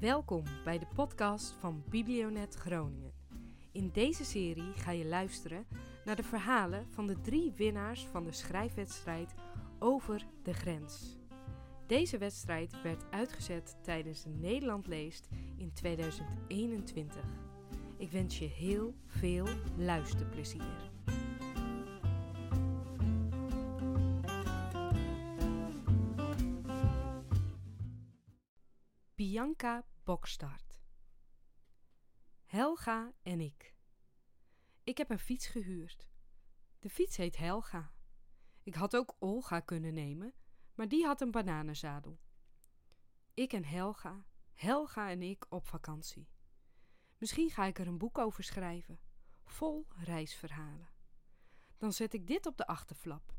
Welkom bij de podcast van Biblionet Groningen. In deze serie ga je luisteren naar de verhalen van de drie winnaars van de schrijfwedstrijd Over de Grens. Deze wedstrijd werd uitgezet tijdens Nederland leest in 2021. Ik wens je heel veel luisterplezier. Bianca Bokstart. Helga en ik. Ik heb een fiets gehuurd. De fiets heet Helga. Ik had ook Olga kunnen nemen, maar die had een bananenzadel. Ik en Helga, Helga en ik op vakantie. Misschien ga ik er een boek over schrijven, vol reisverhalen. Dan zet ik dit op de achterflap.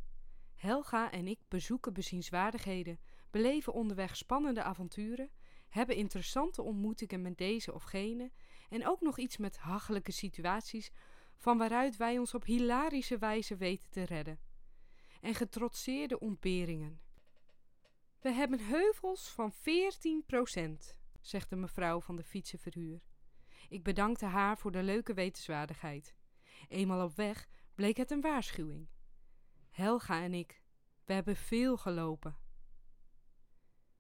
Helga en ik bezoeken bezienswaardigheden, beleven onderweg spannende avonturen hebben interessante ontmoetingen met deze of gene en ook nog iets met hachelijke situaties van waaruit wij ons op hilarische wijze weten te redden. En getrotseerde ontberingen. We hebben heuvels van 14 procent, zegt de mevrouw van de fietsenverhuur. Ik bedankte haar voor de leuke wetenswaardigheid. Eenmaal op weg bleek het een waarschuwing. Helga en ik, we hebben veel gelopen.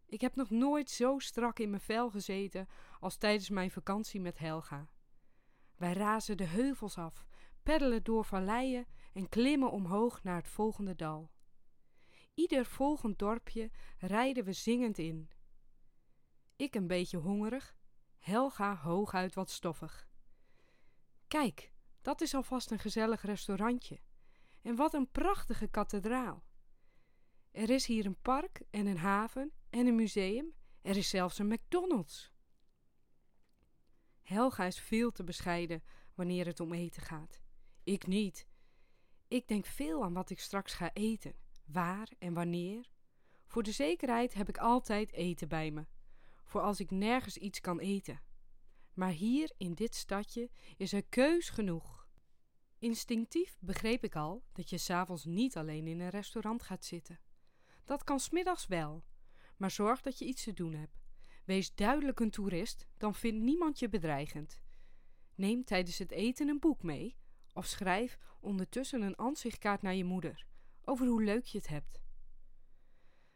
Ik heb nog nooit zo strak in mijn vel gezeten als tijdens mijn vakantie met Helga. Wij razen de heuvels af, peddelen door valleien en klimmen omhoog naar het volgende dal. Ieder volgend dorpje rijden we zingend in. Ik een beetje hongerig, Helga hooguit wat stoffig. Kijk, dat is alvast een gezellig restaurantje. En wat een prachtige kathedraal. Er is hier een park en een haven en een museum. Er is zelfs een McDonald's. Helga is veel te bescheiden wanneer het om eten gaat. Ik niet. Ik denk veel aan wat ik straks ga eten, waar en wanneer. Voor de zekerheid heb ik altijd eten bij me, voor als ik nergens iets kan eten. Maar hier in dit stadje is er keus genoeg. Instinctief begreep ik al dat je s'avonds niet alleen in een restaurant gaat zitten. Dat kan smiddags wel, maar zorg dat je iets te doen hebt. Wees duidelijk een toerist, dan vindt niemand je bedreigend. Neem tijdens het eten een boek mee of schrijf ondertussen een ansichtkaart naar je moeder over hoe leuk je het hebt.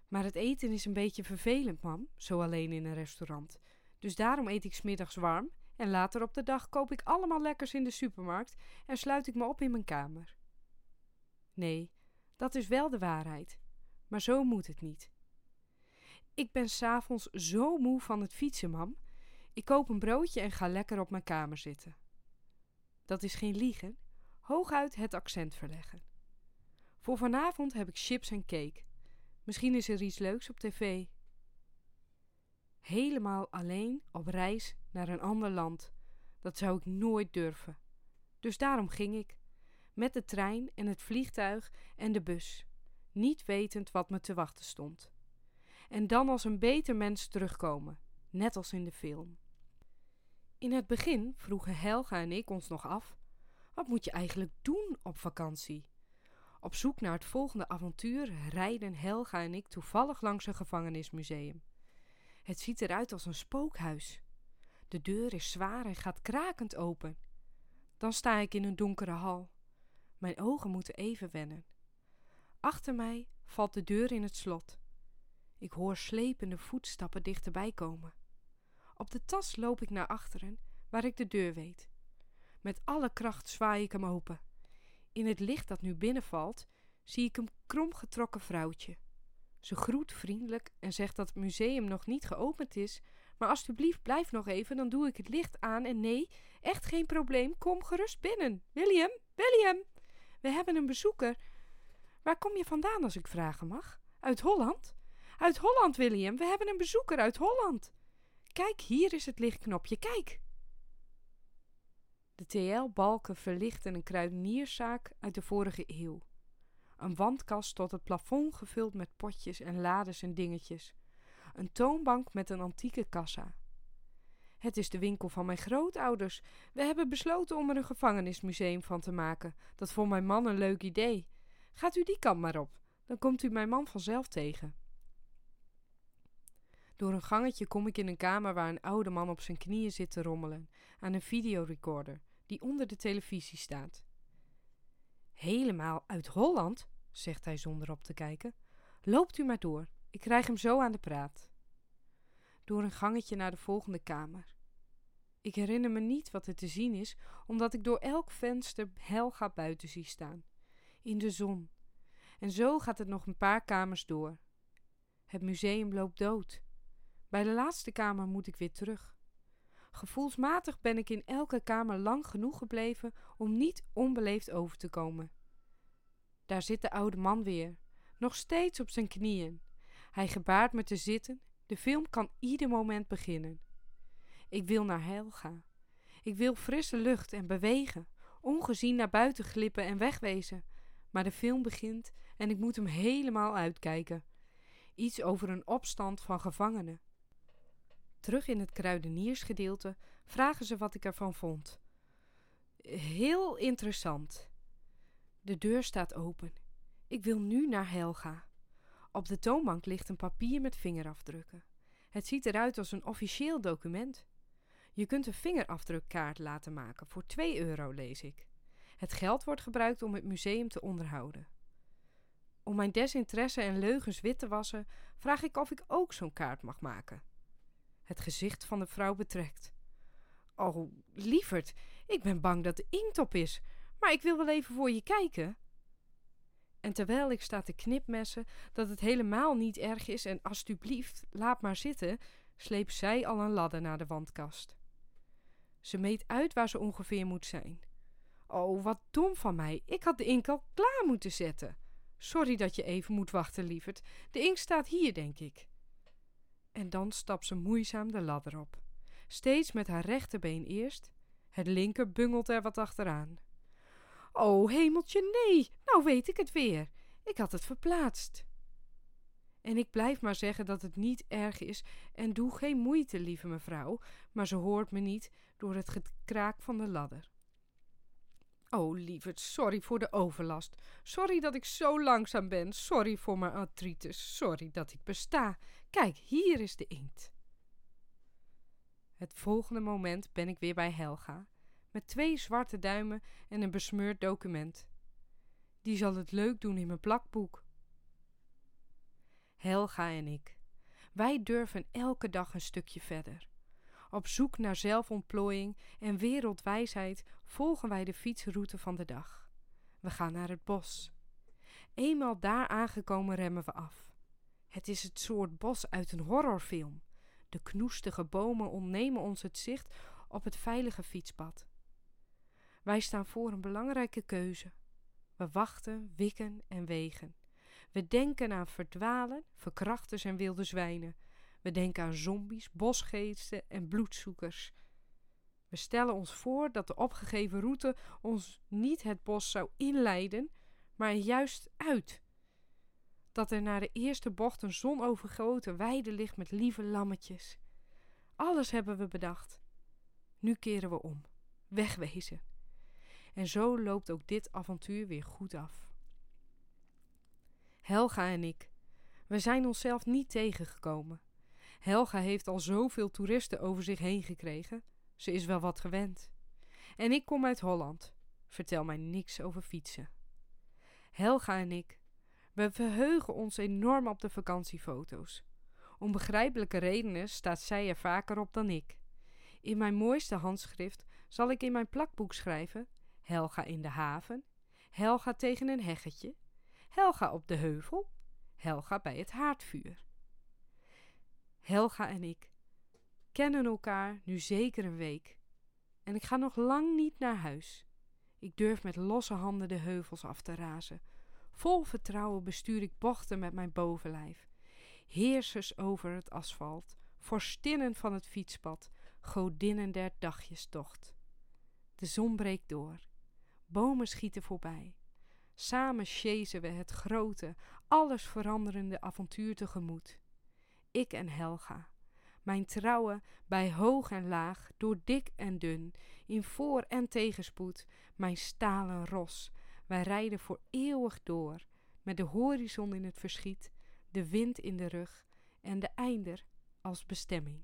Maar het eten is een beetje vervelend, mam, zo alleen in een restaurant. Dus daarom eet ik smiddags warm en later op de dag koop ik allemaal lekkers in de supermarkt en sluit ik me op in mijn kamer. Nee, dat is wel de waarheid, maar zo moet het niet. Ik ben s'avonds zo moe van het fietsen, mam. Ik koop een broodje en ga lekker op mijn kamer zitten. Dat is geen liegen, hooguit het accent verleggen. Voor vanavond heb ik chips en cake. Misschien is er iets leuks op tv. Helemaal alleen op reis naar een ander land. Dat zou ik nooit durven. Dus daarom ging ik. Met de trein en het vliegtuig en de bus. Niet wetend wat me te wachten stond en dan als een beter mens terugkomen, net als in de film. In het begin vroegen Helga en ik ons nog af: wat moet je eigenlijk doen op vakantie? Op zoek naar het volgende avontuur rijden Helga en ik toevallig langs een gevangenismuseum. Het ziet eruit als een spookhuis. De deur is zwaar en gaat krakend open. Dan sta ik in een donkere hal. Mijn ogen moeten even wennen. Achter mij valt de deur in het slot. Ik hoor slepende voetstappen dichterbij komen. Op de tas loop ik naar achteren, waar ik de deur weet. Met alle kracht zwaai ik hem open. In het licht dat nu binnenvalt, zie ik een kromgetrokken vrouwtje. Ze groet vriendelijk en zegt dat het museum nog niet geopend is, maar alsjeblieft blijf nog even, dan doe ik het licht aan en nee, echt geen probleem, kom gerust binnen. William, William, we hebben een bezoeker. Waar kom je vandaan als ik vragen mag? Uit Holland? Uit Holland, William. We hebben een bezoeker uit Holland. Kijk, hier is het lichtknopje. Kijk. De TL-balken verlichten een kruidenierszaak uit de vorige eeuw. Een wandkast tot het plafond gevuld met potjes en lades en dingetjes. Een toonbank met een antieke kassa. Het is de winkel van mijn grootouders. We hebben besloten om er een gevangenismuseum van te maken. Dat vond mijn man een leuk idee. Gaat u die kant maar op, dan komt u mijn man vanzelf tegen. Door een gangetje kom ik in een kamer waar een oude man op zijn knieën zit te rommelen aan een videorecorder die onder de televisie staat. Helemaal uit Holland, zegt hij zonder op te kijken. Loopt u maar door, ik krijg hem zo aan de praat. Door een gangetje naar de volgende kamer. Ik herinner me niet wat er te zien is, omdat ik door elk venster Helga buiten zie staan. In de zon. En zo gaat het nog een paar kamers door. Het museum loopt dood. Bij de laatste kamer moet ik weer terug. Gevoelsmatig ben ik in elke kamer lang genoeg gebleven om niet onbeleefd over te komen. Daar zit de oude man weer, nog steeds op zijn knieën. Hij gebaart me te zitten. De film kan ieder moment beginnen. Ik wil naar Helga. Ik wil frisse lucht en bewegen, ongezien naar buiten glippen en wegwezen. Maar de film begint en ik moet hem helemaal uitkijken. Iets over een opstand van gevangenen. Terug in het kruideniersgedeelte vragen ze wat ik ervan vond. Heel interessant. De deur staat open. Ik wil nu naar Helga. Op de toonbank ligt een papier met vingerafdrukken. Het ziet eruit als een officieel document. Je kunt een vingerafdrukkaart laten maken voor 2 euro, lees ik. Het geld wordt gebruikt om het museum te onderhouden. Om mijn desinteresse en leugens wit te wassen, vraag ik of ik ook zo'n kaart mag maken. Het gezicht van de vrouw betrekt. Oh, lieverd, ik ben bang dat de inkt op is, maar ik wil wel even voor je kijken. En terwijl ik sta te knipmessen dat het helemaal niet erg is en alstublieft, laat maar zitten, sleept zij al een ladder naar de wandkast. Ze meet uit waar ze ongeveer moet zijn. Oh, wat dom van mij. Ik had de ink al klaar moeten zetten. Sorry dat je even moet wachten, lieverd. De ink staat hier, denk ik. En dan stapt ze moeizaam de ladder op. Steeds met haar rechterbeen eerst. Het linker bungelt er wat achteraan. Oh, hemeltje, nee, nou weet ik het weer. Ik had het verplaatst. En ik blijf maar zeggen dat het niet erg is en doe geen moeite, lieve mevrouw, maar ze hoort me niet door het gekraak van de ladder. Oh, lieverd, sorry voor de overlast. Sorry dat ik zo langzaam ben. Sorry voor mijn artritis. Sorry dat ik besta. Kijk, hier is de inkt. Het volgende moment ben ik weer bij Helga, met twee zwarte duimen en een besmeurd document. Die zal het leuk doen in mijn plakboek. Helga en ik. Wij durven elke dag een stukje verder. Op zoek naar zelfontplooiing en wereldwijsheid volgen wij de fietsroute van de dag. We gaan naar het bos. Eenmaal daar aangekomen remmen we af. Het is het soort bos uit een horrorfilm. De knoestige bomen ontnemen ons het zicht op het veilige fietspad. Wij staan voor een belangrijke keuze. We wachten, wikken en wegen. We denken aan verdwalen, verkrachters en wilde zwijnen. We denken aan zombies, bosgeesten en bloedzoekers. We stellen ons voor dat de opgegeven route ons niet het bos zou inleiden, maar juist uit. Dat er naar de eerste bocht een zonovergoten weide ligt met lieve lammetjes. Alles hebben we bedacht. Nu keren we om. Wegwezen. En zo loopt ook dit avontuur weer goed af. Helga en ik. We zijn onszelf niet tegengekomen. Helga heeft al zoveel toeristen over zich heen gekregen. Ze is wel wat gewend. En ik kom uit Holland. Vertel mij niks over fietsen. Helga en ik. We verheugen ons enorm op de vakantiefoto's. Om begrijpelijke redenen staat zij er vaker op dan ik. In mijn mooiste handschrift zal ik in mijn plakboek schrijven: Helga in de haven, Helga tegen een heggetje, Helga op de heuvel, Helga bij het haardvuur. Helga en ik kennen elkaar nu zeker een week. En ik ga nog lang niet naar huis. Ik durf met losse handen de heuvels af te razen. Vol vertrouwen bestuur ik bochten met mijn bovenlijf. Heersers over het asfalt, vorstinnen van het fietspad, godinnen der dagjestocht. De zon breekt door. Bomen schieten voorbij. Samen chasen we het grote, alles veranderende avontuur tegemoet. Ik en Helga. Mijn trouwe, bij hoog en laag, door dik en dun, in voor- en tegenspoed, mijn stalen ros. Wij rijden voor eeuwig door, met de horizon in het verschiet, de wind in de rug en de einder als bestemming.